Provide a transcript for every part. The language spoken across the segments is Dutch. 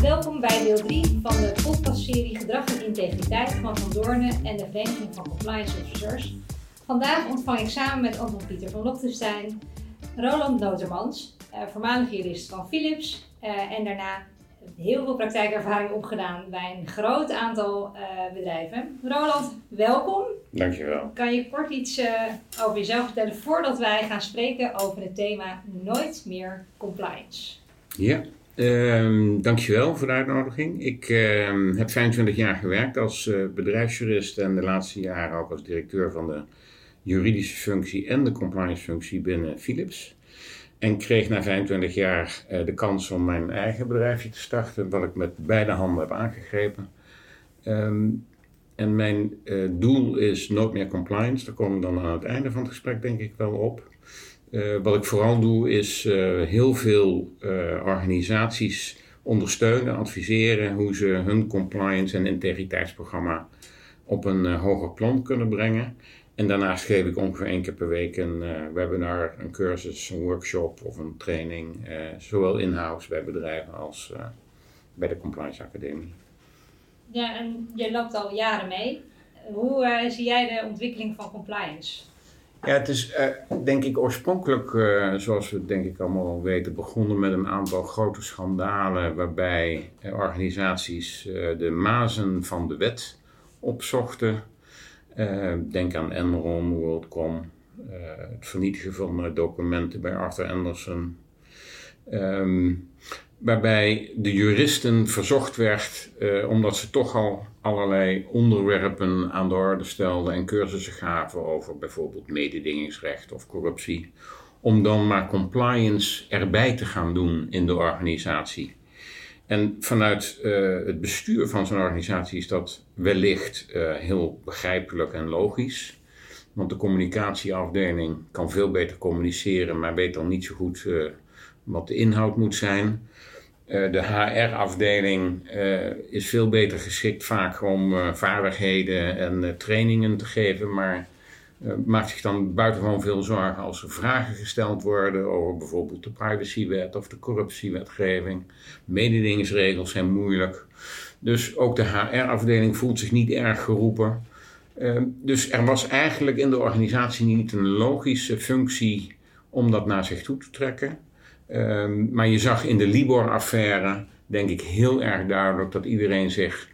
Welkom bij deel 3 van de podcastserie Gedrag en Integriteit van Van Doornen en de Vereniging van Compliance Officers. Vandaag ontvang ik samen met Anton Pieter van Lochtenstein Roland Notermans, eh, voormalig jurist van Philips eh, en daarna heel veel praktijkervaring opgedaan bij een groot aantal eh, bedrijven. Roland, welkom. Dankjewel. Kan je kort iets over jezelf vertellen voordat wij gaan spreken over het thema nooit meer compliance? Ja, uh, dankjewel voor de uitnodiging. Ik uh, heb 25 jaar gewerkt als uh, bedrijfsjurist en de laatste jaren ook als directeur van de juridische functie en de compliance functie binnen Philips. En kreeg na 25 jaar uh, de kans om mijn eigen bedrijfje te starten, wat ik met beide handen heb aangegrepen. Um, en mijn uh, doel is nooit meer compliance. Daar komen we dan aan het einde van het gesprek denk ik wel op. Uh, wat ik vooral doe is heel veel organisaties ondersteunen, adviseren hoe ze hun compliance en integriteitsprogramma op een hoger plan kunnen brengen. En daarnaast geef ik ongeveer één keer per week een webinar, een cursus, een workshop of een training. Zowel in-house bij bedrijven als bij de Compliance Academie. Ja, en je loopt al jaren mee. Hoe zie jij de ontwikkeling van compliance? Ja, het is denk ik oorspronkelijk, zoals we denk ik allemaal weten, begonnen met een aantal grote schandalen waarbij organisaties de mazen van de wet opzochten denk aan Enron, WorldCom, het vernietigen van documenten bij Arthur Anderson. Um, waarbij de juristen verzocht werd, uh, omdat ze toch al allerlei onderwerpen aan de orde stelden en cursussen gaven over bijvoorbeeld mededingingsrecht of corruptie, om dan maar compliance erbij te gaan doen in de organisatie. En vanuit uh, het bestuur van zo'n organisatie is dat wellicht uh, heel begrijpelijk en logisch. Want de communicatieafdeling kan veel beter communiceren, maar weet dan niet zo goed wat de inhoud moet zijn. De HR-afdeling is veel beter geschikt vaak om vaardigheden en trainingen te geven, maar maakt zich dan buitengewoon veel zorgen als er vragen gesteld worden over bijvoorbeeld de privacywet of de corruptiewetgeving. Mededingingsregels zijn moeilijk. Dus ook de HR-afdeling voelt zich niet erg geroepen. Dus er was eigenlijk in de organisatie niet een logische functie om dat naar zich toe te trekken. Uh, maar je zag in de Libor-affaire, denk ik, heel erg duidelijk dat iedereen zich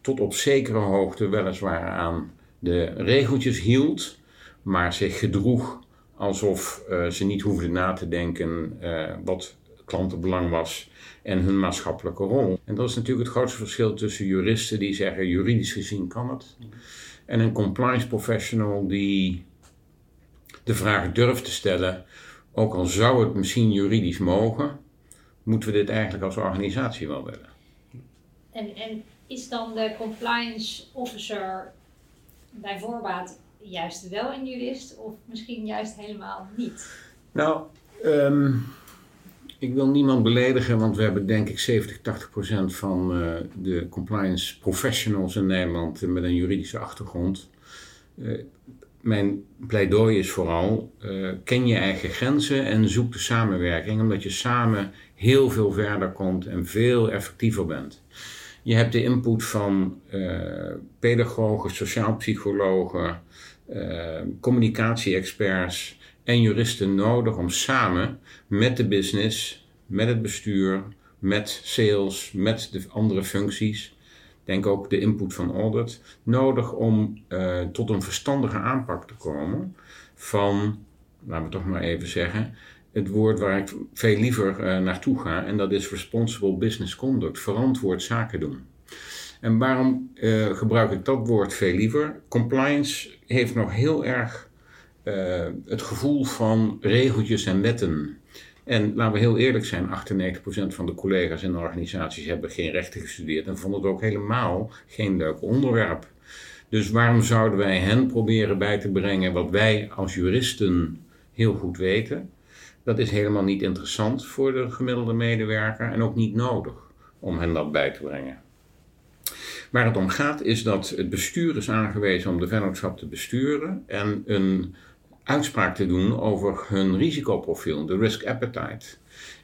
tot op zekere hoogte weliswaar aan de regeltjes hield maar zich gedroeg alsof uh, ze niet hoefden na te denken uh, wat klantenbelang was en hun maatschappelijke rol. En dat is natuurlijk het grootste verschil tussen juristen die zeggen juridisch gezien kan het, en een compliance professional die de vraag durft te stellen, ook al zou het misschien juridisch mogen, moeten we dit eigenlijk als organisatie wel willen. En, en is dan de compliance officer bij voorbaat juist wel een jurist of misschien juist helemaal niet? Nou, um, ik wil niemand beledigen, want we hebben denk ik 70, 80 procent van uh, de compliance professionals in Nederland met een juridische achtergrond. Uh, mijn pleidooi is vooral, uh, ken je eigen grenzen en zoek de samenwerking, omdat je samen heel veel verder komt en veel effectiever bent. Je hebt de input van pedagogen, sociaal psychologen, uh, communicatie-experts en juristen nodig om samen met de business, met het bestuur, met sales, met de andere functies, denk ook de input van audit, nodig om uh, tot een verstandige aanpak te komen van, laten we toch maar even zeggen, het woord waar ik veel liever uh, naartoe ga, en dat is responsible business conduct, verantwoord zaken doen. En waarom uh, gebruik ik dat woord veel liever? Compliance heeft nog heel erg het gevoel van regeltjes en wetten. En laten we heel eerlijk zijn, 98% van de collega's de organisaties hebben geen rechten gestudeerd en vonden het ook helemaal geen leuk onderwerp. Dus waarom zouden wij hen proberen bij te brengen wat wij als juristen heel goed weten? Dat is helemaal niet interessant voor de gemiddelde medewerker en ook niet nodig om hen dat bij te brengen. Waar het om gaat is dat het bestuur is aangewezen om de vennootschap te besturen en een uitspraak te doen over hun risicoprofiel, de risk appetite.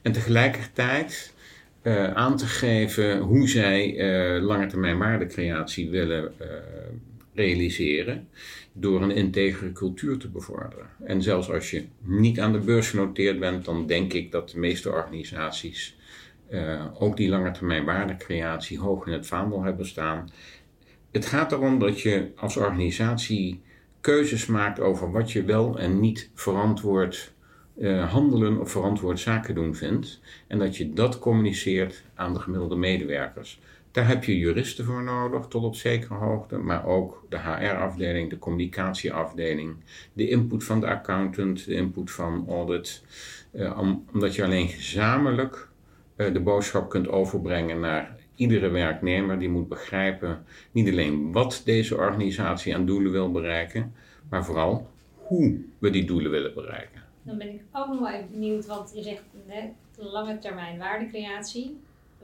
En tegelijkertijd uh, aan te geven hoe zij uh, lange termijn waardecreatie willen uh, realiseren door een integere cultuur te bevorderen. En zelfs als je niet aan de beurs genoteerd bent, dan denk ik dat de meeste organisaties ook die lange termijn waardecreatie hoog in het vaandel hebben staan. Het gaat erom dat je als organisatie keuzes maakt over wat je wel en niet verantwoord uh, handelen of verantwoord zaken doen vindt. En dat je dat communiceert aan de gemiddelde medewerkers. Daar heb je juristen voor nodig, tot op zekere hoogte, maar ook de HR-afdeling, de communicatieafdeling, de input van de accountant, de input van audit. Om, omdat je alleen gezamenlijk uh, de boodschap kunt overbrengen naar iedere werknemer. Die moet begrijpen niet alleen wat deze organisatie aan doelen wil bereiken, maar vooral hoe we die doelen willen bereiken. Dan ben ik ook nog wel even benieuwd, want je zegt hè, lange termijn waardecreatie.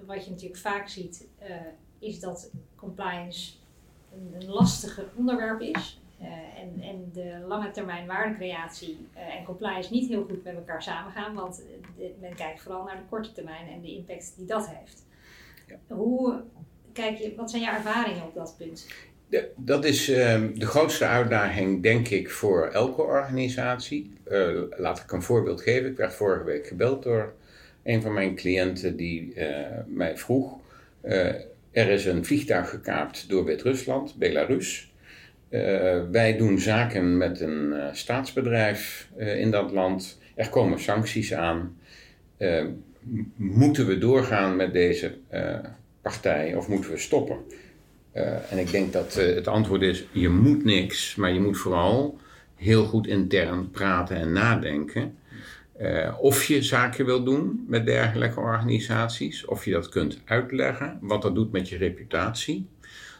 Wat je natuurlijk vaak ziet, uh, is dat compliance een, een lastige onderwerp is. Uh, en, en de lange termijn waardecreatie uh, en compliance niet heel goed met elkaar samengaan, want men kijkt vooral naar de korte termijn en de impact die dat heeft. Hoe kijk je, wat zijn jouw ervaringen op dat punt? Dat is uh, de grootste uitdaging, denk ik, voor elke organisatie. Uh, laat ik een voorbeeld geven. Ik werd vorige week gebeld door een van mijn cliënten die uh, mij vroeg: er is een vliegtuig gekaapt door Wit-Rusland, Belarus. wij doen zaken met een staatsbedrijf in dat land. Er komen sancties aan. Moeten we doorgaan met deze partij of moeten we stoppen? Uh, en ik denk dat uh, het antwoord is: je moet niks, maar je moet vooral heel goed intern praten en nadenken. Uh, of je zaken wil doen met dergelijke organisaties, of je dat kunt uitleggen, wat dat doet met je reputatie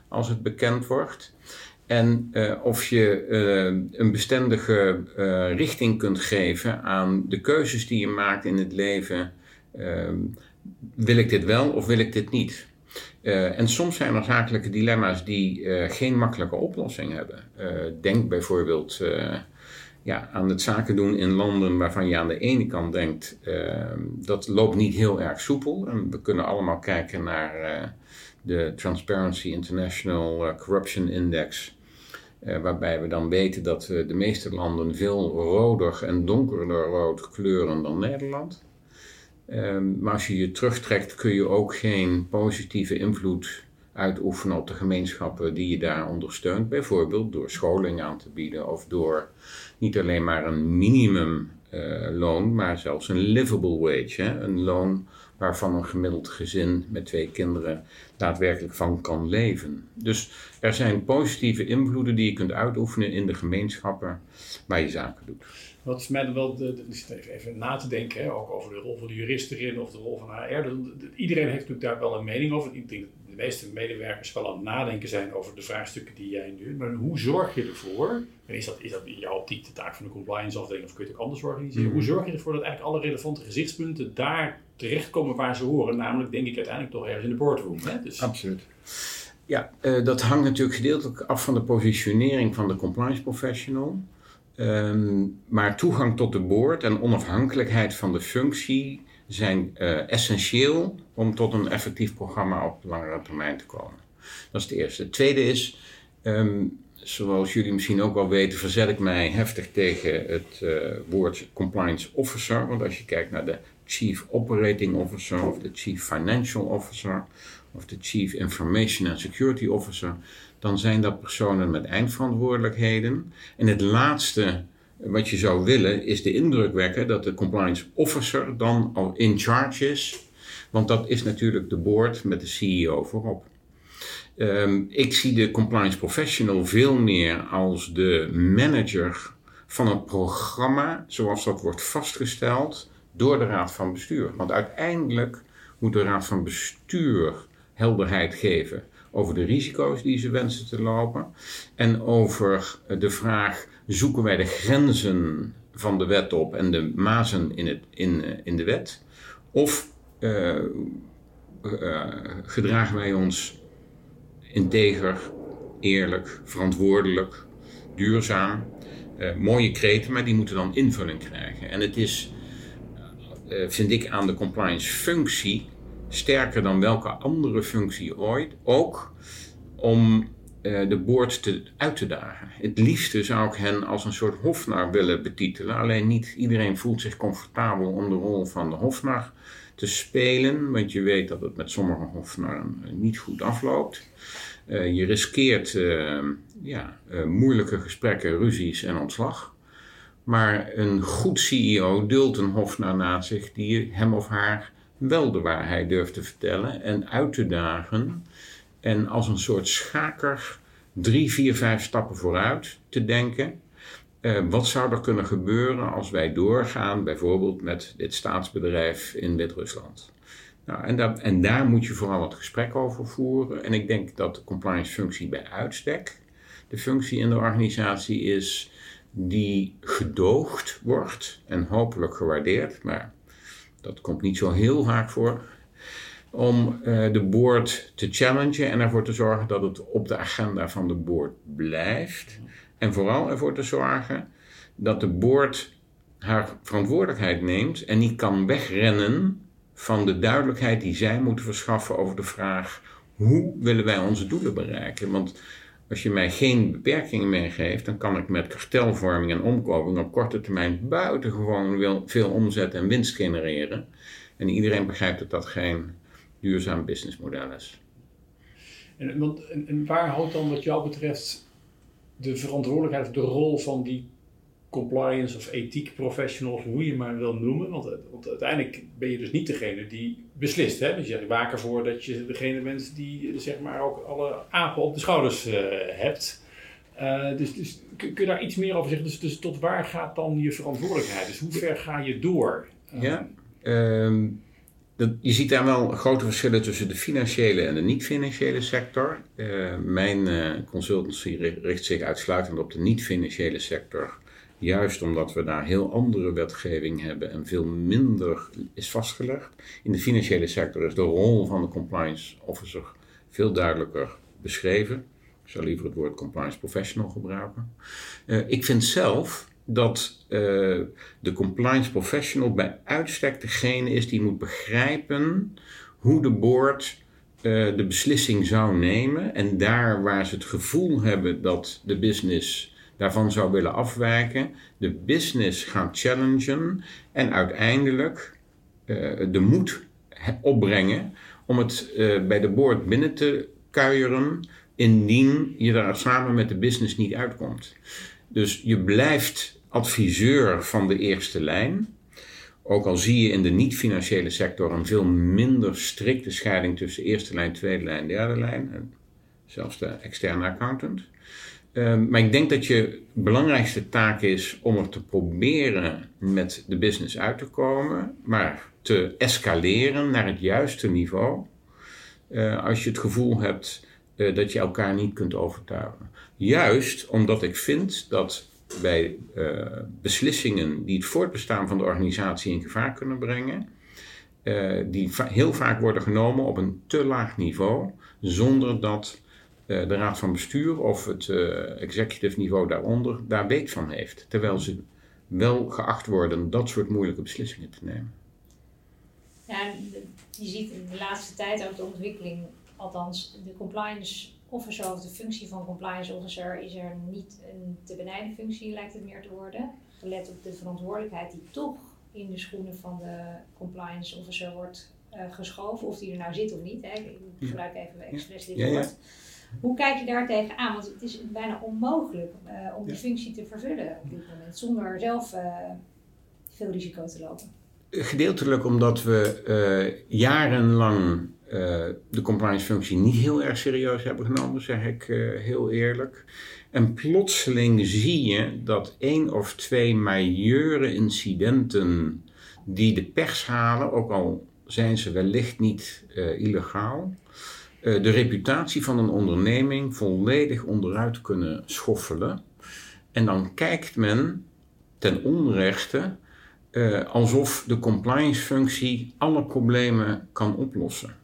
als het bekend wordt. En of je een bestendige richting kunt geven aan de keuzes die je maakt in het leven. Wil ik dit wel of wil ik dit niet? Uh, en soms zijn er zakelijke dilemma's die uh, geen makkelijke oplossing hebben. Uh, denk bijvoorbeeld ja, aan het zaken doen in landen waarvan je aan de ene kant denkt dat loopt niet heel erg soepel. En we kunnen allemaal kijken naar de Transparency International Corruption Index. waarbij we dan weten dat de meeste landen veel roder en donkerder rood kleuren dan Nederland. Um, maar als je je terugtrekt, kun je ook geen positieve invloed uitoefenen op de gemeenschappen die je daar ondersteunt. Bijvoorbeeld door scholing aan te bieden of door niet alleen maar een minimumloon, uh, maar zelfs een livable wage. Hè? Een loon waarvan een gemiddeld gezin met twee kinderen daadwerkelijk van kan leven. Dus er zijn positieve invloeden die je kunt uitoefenen in de gemeenschappen waar je zaken doet. Wat is mij dan wel, de, de, even, even na te denken, hè, ook over de rol van de jurist erin of de rol van HR. iedereen heeft natuurlijk daar wel een mening over. Ik denk dat de meeste medewerkers wel aan het nadenken zijn over de vraagstukken die jij nu. Maar hoe zorg je ervoor? En is dat, is dat in jouw optiek de taak van de compliance afdeling of kun je het ook anders organiseren? Mm. Hoe zorg je ervoor dat eigenlijk alle relevante gezichtspunten daar terechtkomen waar ze horen? Namelijk, denk ik, uiteindelijk toch ergens in de boardroom. Hè? Dus... Absoluut. Ja, uh, dat hangt natuurlijk gedeeltelijk af van de positionering van de compliance professional. Um, maar toegang tot de board en onafhankelijkheid van de functie zijn uh, essentieel om tot een effectief programma op langere termijn te komen. Dat is het eerste. Het tweede is, um, zoals jullie misschien ook wel weten, verzet ik mij heftig tegen het uh, woord compliance officer. Want als je kijkt naar de chief operating officer of de chief financial officer of de chief information and security officer, dan zijn dat personen met eindverantwoordelijkheden. En het laatste wat je zou willen is de indruk wekken dat de compliance officer dan al in charge is. Want dat is natuurlijk de board met de CEO voorop. Um, ik zie de compliance professional veel meer als de manager van een programma zoals dat wordt vastgesteld door de raad van bestuur. Want uiteindelijk moet de raad van bestuur helderheid geven over de risico's die ze wensen te lopen en over de vraag: zoeken wij de grenzen van de wet op en de mazen in, het, in, in de wet? Of uh, gedragen wij ons integer, eerlijk, verantwoordelijk, duurzaam? Mooie kreten, maar die moeten dan invulling krijgen. En het is, vind ik, aan de compliance functie sterker dan welke andere functie ooit, ook om uh, de boord te, uit te dagen. Het liefste zou ik hen als een soort hofnar willen betitelen, alleen niet iedereen voelt zich comfortabel om de rol van de hofnar te spelen, want je weet dat het met sommige hofnarren niet goed afloopt. Uh, je riskeert uh, ja, moeilijke gesprekken, ruzies en ontslag. Maar een goed CEO duldt een hofnar naast zich die hem of haar wel de waarheid durft te vertellen en uit te dagen. En als een soort schaker drie, vier, vijf stappen vooruit te denken. Uh, wat zou er kunnen gebeuren als wij doorgaan, bijvoorbeeld met dit staatsbedrijf in Wit-Rusland? Nou, en, en daar moet je vooral het gesprek over voeren. En ik denk dat de compliance-functie bij uitstek de functie in de organisatie is die gedoogd wordt en hopelijk gewaardeerd, maar dat komt niet zo heel vaak voor, om uh, de board te challengen en ervoor te zorgen dat het op de agenda van de board blijft. En vooral ervoor te zorgen dat de board haar verantwoordelijkheid neemt en niet kan wegrennen van de duidelijkheid die zij moeten verschaffen over de vraag hoe willen wij onze doelen bereiken. Want als je mij geen beperkingen meegeeft, dan kan ik met kartelvorming en omkoping op korte termijn buitengewoon veel omzet en winst genereren. En iedereen begrijpt dat dat geen duurzaam businessmodel is. En, en, waar houdt dan wat jou betreft de verantwoordelijkheid de rol van die compliance of ethiek professionals, hoe je maar wil noemen. Want, want, uiteindelijk ben je dus niet degene die beslist. Hè? Dus je waakt ervoor dat je degene bent die zeg maar ook alle apen op de schouders uh, hebt. Dus, dus kun, je daar iets meer over zeggen? Dus, dus, tot waar gaat dan je verantwoordelijkheid? Dus hoe ver ga je door? ja, um, dat, je ziet daar wel grote verschillen tussen de financiële en de niet-financiële sector. Mijn consultancy richt zich uitsluitend op de niet-financiële sector Juist omdat we daar heel andere wetgeving hebben en veel minder is vastgelegd. In de financiële sector is de rol van de compliance officer veel duidelijker beschreven. Ik zou liever het woord compliance professional gebruiken. Uh, ik vind zelf dat uh, de compliance professional bij uitstek degene is die moet begrijpen hoe de board uh, de beslissing zou nemen. En daar waar ze het gevoel hebben dat de business daarvan zou willen afwijken, de business gaan challengen en uiteindelijk uh, de moed opbrengen om het uh, bij de board binnen te kuieren indien je daar samen met de business niet uitkomt. Dus je blijft adviseur van de eerste lijn. Ook al zie je in de niet-financiële sector een veel minder strikte scheiding tussen eerste lijn, tweede lijn, derde lijn. En zelfs de externe accountant. Ehm, maar ik denk dat je belangrijkste taak is om er te proberen met de business uit te komen, maar te escaleren naar het juiste niveau. Uh, als je het gevoel hebt uh, dat je elkaar niet kunt overtuigen. Juist omdat ik vind dat bij uh, beslissingen die het voortbestaan van de organisatie in gevaar kunnen brengen, die heel vaak worden genomen op een te laag niveau, zonder dat eh, de raad van bestuur of het uh, executive niveau daaronder daar weet van heeft. Terwijl ze wel geacht worden dat soort moeilijke beslissingen te nemen. Ja, je ziet in de laatste tijd ook de ontwikkeling, althans de compliance officer of de functie van compliance officer is er niet een te benijden functie, lijkt het meer te worden. Gelet op de verantwoordelijkheid die toch in de schoenen van de compliance officer wordt uh, geschoven, of die er nou zit of niet. Hè. Ik gebruik even expres dit woord. Ja, ja. Hoe kijk je daar tegenaan? Want het is bijna onmogelijk uh, om die functie te vervullen op dit moment, zonder zelf uh, veel risico te lopen. Gedeeltelijk omdat we uh, jarenlang de compliance functie niet heel erg serieus hebben genomen, zeg ik heel eerlijk. En plotseling zie je dat één of twee majeure incidenten die de pers halen, ook al zijn ze wellicht niet illegaal, eh, de reputatie van een onderneming volledig onderuit kunnen schoffelen. En dan kijkt men ten onrechte uh, alsof de compliance-functie alle problemen kan oplossen.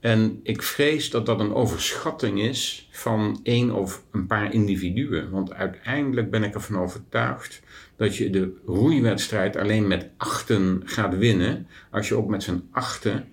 En ik vrees dat dat een overschatting is van één of een paar individuen. Want uiteindelijk ben ik ervan overtuigd dat je de roeiwedstrijd alleen met achten gaat winnen. Als je ook met z'n achten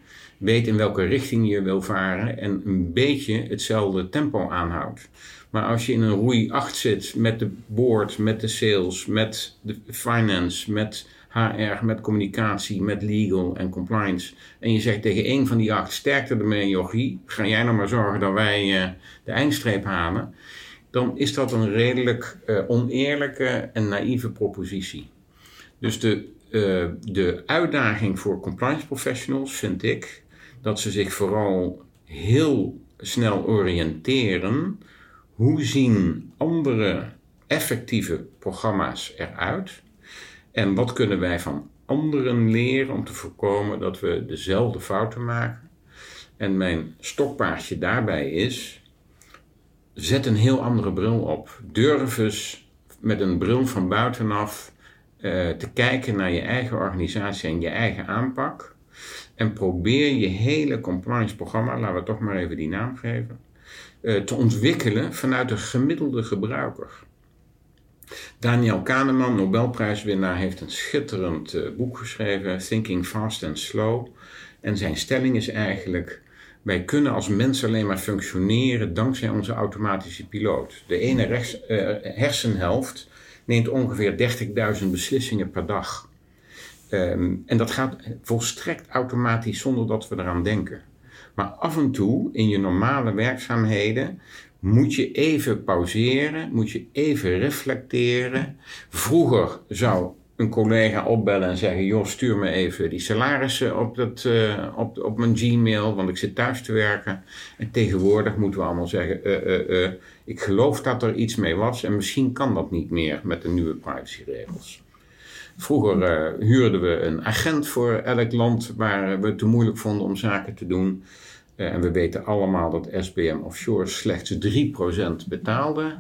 weet in welke richting je wil varen en een beetje hetzelfde tempo aanhoudt. Maar als je in een roei 8 zit met de board, met de sales, met de finance, met HR, met communicatie, met legal en compliance. En je zegt tegen één van die acht, sterkte ermee jochie, ga jij nou maar zorgen dat wij uh, de eindstreep halen. Dan is dat een redelijk uh, oneerlijke en naïeve propositie. Dus de, uh, de uitdaging voor compliance professionals vind ik dat ze zich vooral heel snel oriënteren. Hoe zien andere effectieve programma's eruit? En wat kunnen wij van anderen leren om te voorkomen dat we dezelfde fouten maken? En mijn stokpaardje daarbij is: zet een heel andere bril op. Durf eens met een bril van buitenaf uh, te kijken naar je eigen organisatie en je eigen aanpak. En probeer je hele compliance programma, laten we toch maar even die naam geven, uh, te ontwikkelen vanuit de gemiddelde gebruiker. Daniel Kahneman, Nobelprijswinnaar, heeft een schitterend uh, boek geschreven, Thinking Fast and Slow. En zijn stelling is eigenlijk: wij kunnen als mens alleen maar functioneren dankzij onze automatische piloot. De ene rechts, uh, hersenhelft neemt ongeveer 30.000 beslissingen per dag. Um, en dat gaat volstrekt automatisch zonder dat we eraan denken. Maar af en toe in je normale werkzaamheden moet je even pauzeren, moet je even reflecteren. Vroeger zou een collega opbellen en zeggen: Joh, stuur me even die salarissen op, dat, uh, op, op mijn Gmail, want ik zit thuis te werken. En tegenwoordig moeten we allemaal zeggen: uh, uh, Ik geloof dat er iets mee was en misschien kan dat niet meer met de nieuwe privacyregels. Vroeger huurden we een agent voor elk land waar we het te moeilijk vonden om zaken te doen. Uh, en we weten allemaal dat SBM Offshore slechts 3% betaalde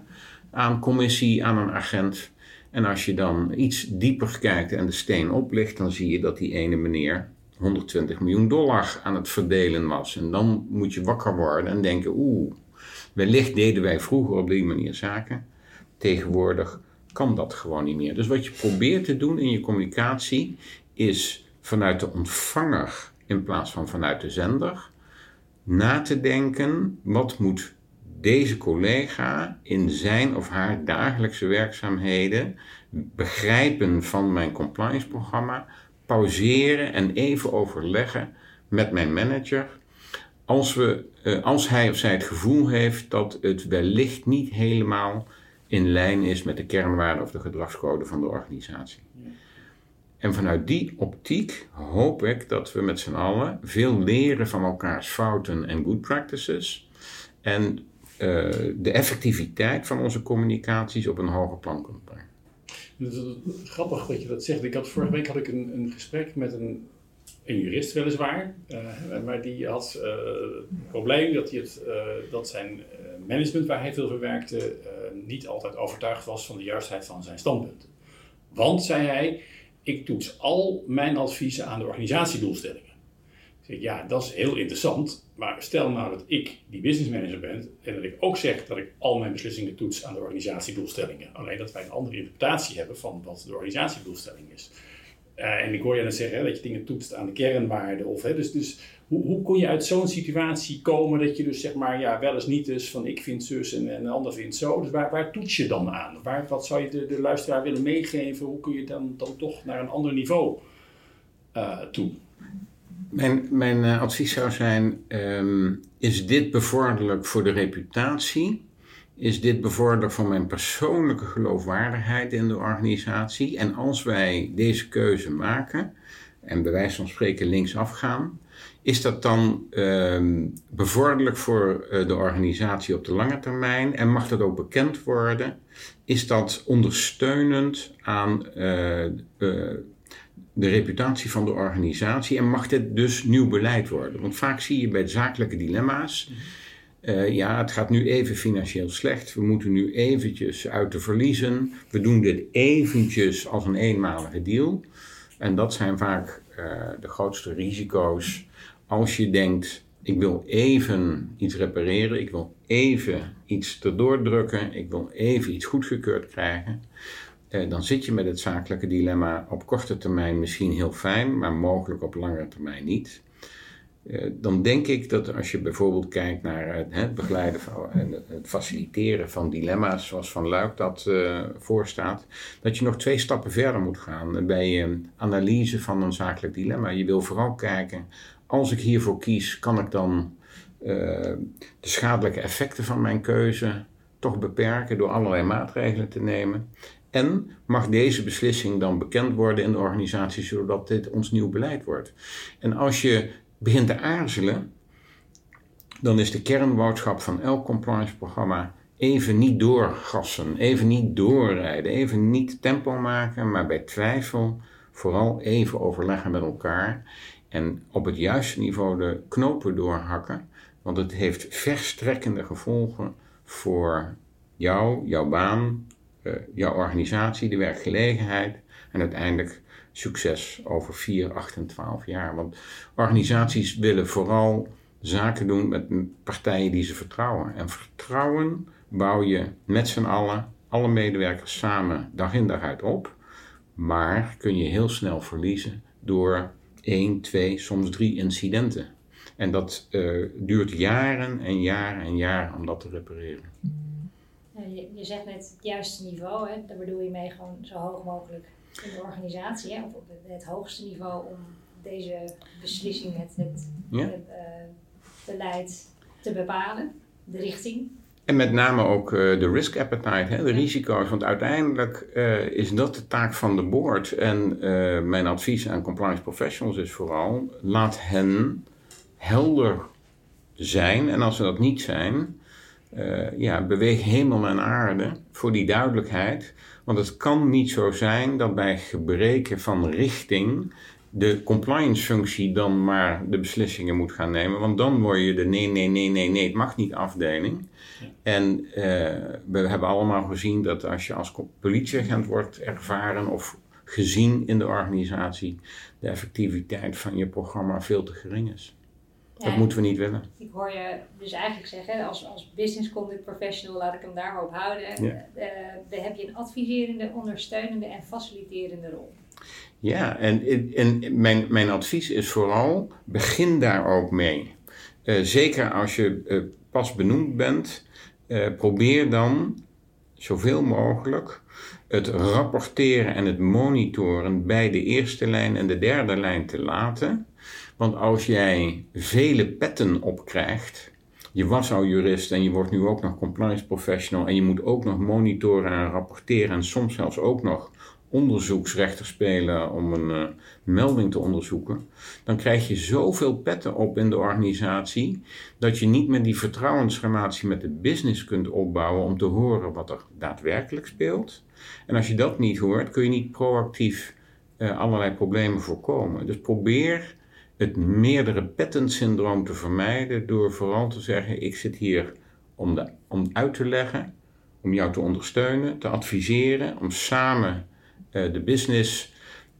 aan commissie aan een agent. En als je dan iets dieper kijkt en de steen oplicht, dan zie je dat die ene meneer 120 miljoen dollar aan het verdelen was. En dan moet je wakker worden en denken: oeh, wellicht deden wij vroeger op die manier zaken. Tegenwoordig kan dat gewoon niet meer. Dus wat je probeert te doen in je communicatie is vanuit de ontvanger in plaats van vanuit de zender na te denken, wat moet deze collega in zijn of haar dagelijkse werkzaamheden begrijpen van mijn compliance programma, pauzeren en even overleggen met mijn manager. Als, we, eh, als hij of zij het gevoel heeft dat het wellicht niet helemaal in lijn is met de kernwaarden of de gedragscode van de organisatie. En vanuit die optiek hoop ik dat we met z'n allen veel leren van elkaars fouten en good practices. En uh, de effectiviteit van onze communicaties op een hoger plan kunnen brengen. is grappig dat je dat zegt. Ik had, vorige week had ik een, een gesprek met een, een jurist weliswaar. Uh, maar die had uh, het probleem dat, hij het, dat zijn management waar hij veel verwerkte niet altijd overtuigd was van de juistheid van zijn standpunten. Want, zei hij, ik toets al mijn adviezen aan de organisatiedoelstellingen. Zeg, ja, dat is heel interessant, maar stel nou dat ik die business manager ben en dat ik ook zeg dat ik al mijn beslissingen toets aan de organisatiedoelstellingen. Alleen dat wij een andere interpretatie hebben van wat de organisatiedoelstelling is. Uh, en ik hoor je dan zeggen dat je dingen toetst aan de kernwaarden. Of, hè, dus, dus hoe, hoe kon je uit zo'n situatie komen dat je dus zeg maar ja, wel eens niet is van ik vind zus en, en een ander vindt zo. Dus waar, waar toets je dan aan? Waar, wat zou je de, de luisteraar willen meegeven? Hoe kun je dan, dan toch naar een ander niveau uh, toe? Mijn, mijn uh, advies zou zijn, um, is dit bevorderlijk voor de reputatie? Is dit bevorderlijk voor mijn persoonlijke geloofwaardigheid in de organisatie? En als wij deze keuze maken en bij wijze van spreken linksaf gaan, is dat dan um, bevorderlijk voor uh, de organisatie op de lange termijn en mag dat ook bekend worden? Is dat ondersteunend aan uh, uh, de reputatie van de organisatie en mag dit dus nieuw beleid worden? Want vaak zie je bij zakelijke dilemma's. Uh, ja, het gaat nu even financieel slecht. We moeten nu eventjes uit de verliezen. We doen dit eventjes als een eenmalige deal. En dat zijn vaak uh, de grootste risico's als je denkt, ik wil even iets repareren, ik wil even iets erdoor drukken, ik wil even iets goedgekeurd krijgen, eh, dan zit je met het zakelijke dilemma op korte termijn misschien heel fijn, maar mogelijk op langere termijn niet. Eh, dan denk ik dat als je bijvoorbeeld kijkt naar het, begeleiden van, en het faciliteren van dilemma's, zoals Van Luik dat uh, voorstaat, dat je nog twee stappen verder moet gaan bij een analyse van een zakelijk dilemma. Je wil vooral kijken, als ik hiervoor kies, kan ik dan uh, de schadelijke effecten van mijn keuze toch beperken door allerlei maatregelen te nemen. En mag deze beslissing dan bekend worden in de organisatie, zodat dit ons nieuw beleid wordt. En als je begint te aarzelen, dan is de kernboodschap van elk compliance programma even niet doorgassen, even niet doorrijden, even niet tempo maken, maar bij twijfel vooral even overleggen met elkaar en op het juiste niveau de knopen doorhakken, want het heeft verstrekkende gevolgen voor jou, jouw baan, uh, jouw organisatie, de werkgelegenheid en uiteindelijk succes over 4, 8 en 12 jaar. Want organisaties willen vooral zaken doen met partijen die ze vertrouwen. En vertrouwen bouw je met z'n allen, alle medewerkers samen, dag in dag uit op. Maar kun je heel snel verliezen door één, twee, soms drie incidenten. En dat uh, duurt jaren en jaren en jaren om dat te repareren. Je, je zegt net het juiste niveau, hè? daar bedoel je mee gewoon zo hoog mogelijk in de organisatie, hè? of op het, hoogste niveau, om deze beslissing, het, het, het uh, beleid te bepalen, de richting. En met name ook uh, de risk appetite, hè, de risico's. Want uiteindelijk uh, is dat de taak van de board. En mijn advies aan compliance professionals is vooral: laat hen helder zijn. En als ze dat niet zijn, ja, beweeg hemel en aarde voor die duidelijkheid. Want het kan niet zo zijn dat bij gebreken van richting de compliance-functie dan maar de beslissingen moet gaan nemen. Want dan word je de nee, nee, nee, nee, nee, het mag niet afdeling. En uh, we hebben allemaal gezien dat als je als politieagent wordt ervaren of gezien in de organisatie, de effectiviteit van je programma veel te gering is dat moeten we niet willen. Ik hoor je dus eigenlijk zeggen, als, als business conduct professional, laat ik hem daar maar op houden. Ja. Uh, heb je een adviserende, ondersteunende en faciliterende rol. Ja, en, en mijn, mijn advies is vooral, begin daar ook mee. Uh, zeker als je uh, pas benoemd bent, probeer dan zoveel mogelijk het rapporteren en het monitoren bij de eerste lijn en de derde lijn te laten. Want als jij vele petten opkrijgt, je was al jurist en je wordt nu ook nog compliance professional en je moet ook nog monitoren en rapporteren en soms zelfs ook nog onderzoeksrechter spelen om een uh, melding te onderzoeken, dan krijg je zoveel petten op in de organisatie dat je niet meer die vertrouwensrelatie met de business kunt opbouwen om te horen wat er daadwerkelijk speelt. En als je dat niet hoort, kun je niet proactief uh, allerlei problemen voorkomen. Dus probeer het meerdere petten syndroom te vermijden door vooral te zeggen: ik zit hier om, de, om uit te leggen, om jou te ondersteunen, te adviseren, om samen uh, de business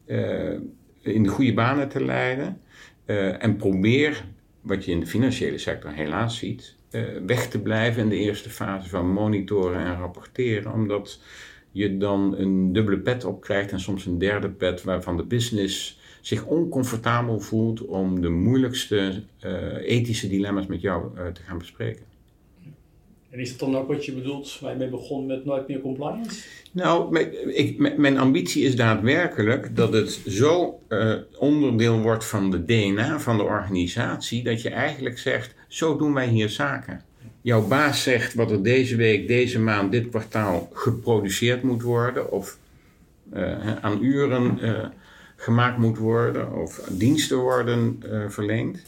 uh, in de goede banen te leiden. Uh, en probeer, wat je in de financiële sector helaas ziet, weg te blijven in de eerste fase van monitoren en rapporteren, omdat je dan een dubbele pet op krijgt en soms een derde pet waarvan de business zich oncomfortabel voelt om de moeilijkste uh, ethische dilemma's met jou uh, te gaan bespreken. En is dat dan ook wat je bedoelt waar je mee begon met nooit meer compliance? Nou, ik, mijn ambitie is daadwerkelijk dat het zo uh, onderdeel wordt van de DNA van de organisatie dat je eigenlijk zegt: zo doen wij hier zaken. Jouw baas zegt wat er deze week, deze maand, dit kwartaal geproduceerd moet worden of aan uren gemaakt moet worden of diensten worden uh, verleend.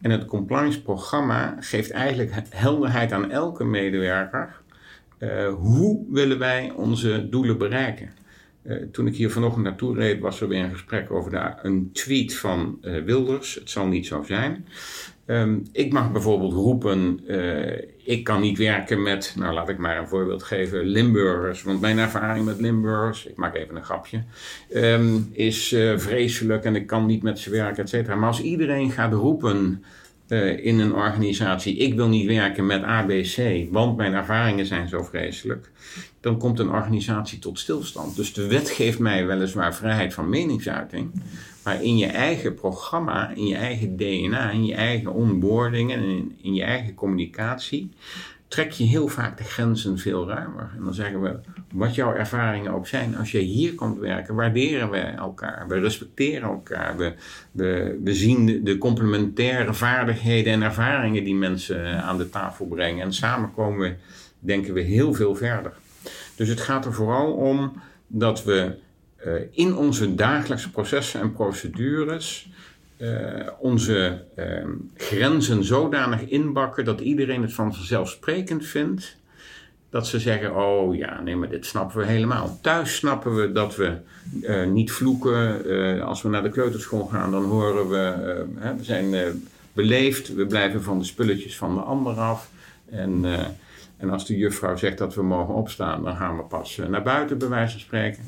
En het compliance programma geeft eigenlijk helderheid aan elke medewerker. Uh, hoe willen wij onze doelen bereiken? Uh, toen ik hier vanochtend naartoe reed, was er weer een gesprek over de, een tweet van Wilders. Het zal niet zo zijn. Um, ik mag bijvoorbeeld roepen, uh, ik kan niet werken met, nou laat ik maar een voorbeeld geven, Limburgers. Want mijn ervaring met Limburgers, ik maak even een grapje, um, is uh, vreselijk en ik kan niet met ze werken, et cetera. Maar als iedereen gaat roepen uh, in een organisatie, ik wil niet werken met ABC, want mijn ervaringen zijn zo vreselijk, dan komt een organisatie tot stilstand. Dus de wet geeft mij weliswaar vrijheid van meningsuiting, Maar in je eigen programma, in je eigen DNA, in je eigen onboarding en in, je eigen communicatie, trek je heel vaak de grenzen veel ruimer. En dan zeggen we, wat jouw ervaringen ook zijn, als je hier komt werken, waarderen we elkaar, we respecteren elkaar, we, we, zien de, complementaire vaardigheden en ervaringen die mensen aan de tafel brengen. En samen komen we, denken we, heel veel verder. Dus het gaat er vooral om dat we in onze dagelijkse processen en procedures uh, onze uh, grenzen zodanig inbakken dat iedereen het van vanzelfsprekend vindt. Dat ze zeggen, oh ja, nee, maar dit snappen we helemaal. Thuis snappen we dat we niet vloeken. als we naar de kleuterschool gaan, dan horen we, hè, we zijn beleefd. We blijven van de spulletjes van de ander af. En, en als de juffrouw zegt dat we mogen opstaan, dan gaan we pas naar buiten, bij wijze van spreken.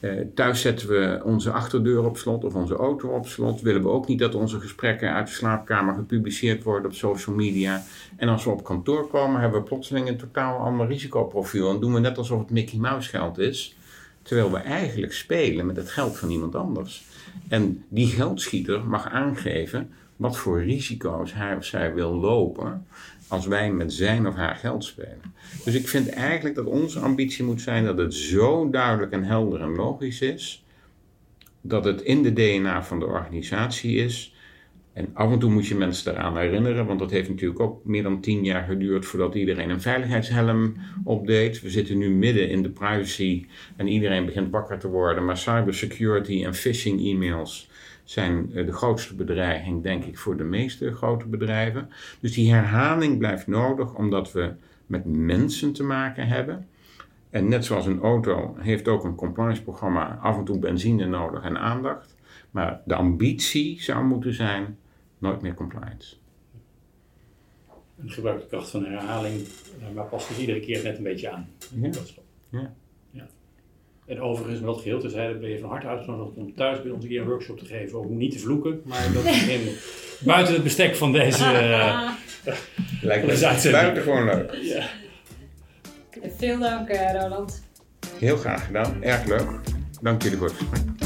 Uh, thuis zetten we onze achterdeur op slot of onze auto op slot. Willen we ook niet dat onze gesprekken uit de slaapkamer gepubliceerd worden op social media. En als we op kantoor komen, hebben we plotseling een totaal ander risicoprofiel. En doen we net alsof het Mickey Mouse geld is. Terwijl we eigenlijk spelen met het geld van iemand anders. En die geldschieter mag aangeven wat voor risico's hij of zij wil lopen als wij met zijn of haar geld spelen. Dus ik vind eigenlijk dat onze ambitie moet zijn dat het zo duidelijk en helder en logisch is, dat het in de DNA van de organisatie is. En af en toe moet je mensen eraan herinneren, want dat heeft natuurlijk ook meer dan tien jaar geduurd voordat iedereen een veiligheidshelm opdeed. We zitten nu midden in de privacy en iedereen begint wakker te worden, maar cybersecurity en phishing e-mails zijn eh, de grootste bedreiging, denk ik, voor de meeste grote bedrijven. Dus die herhaling blijft nodig omdat we met mensen te maken hebben. En net zoals een auto heeft ook een compliance programma af en toe benzine nodig en aandacht. Maar de ambitie zou moeten zijn nooit meer compliance. En gebruik de kracht van herhaling, maar past dus iedere keer net een beetje aan. Ja. ja. En overigens, wel geheel terzijde, ben je van harte uitgenodigd om thuis bij ons een keer een workshop te geven hoe niet te vloeken. Maar dat is in, buiten het bestek van deze. Uh, Lijkt me buitengewoon leuk. Ja. Veel dank, uh, Roland. Heel graag gedaan, erg leuk. Dank jullie voor het gesprek.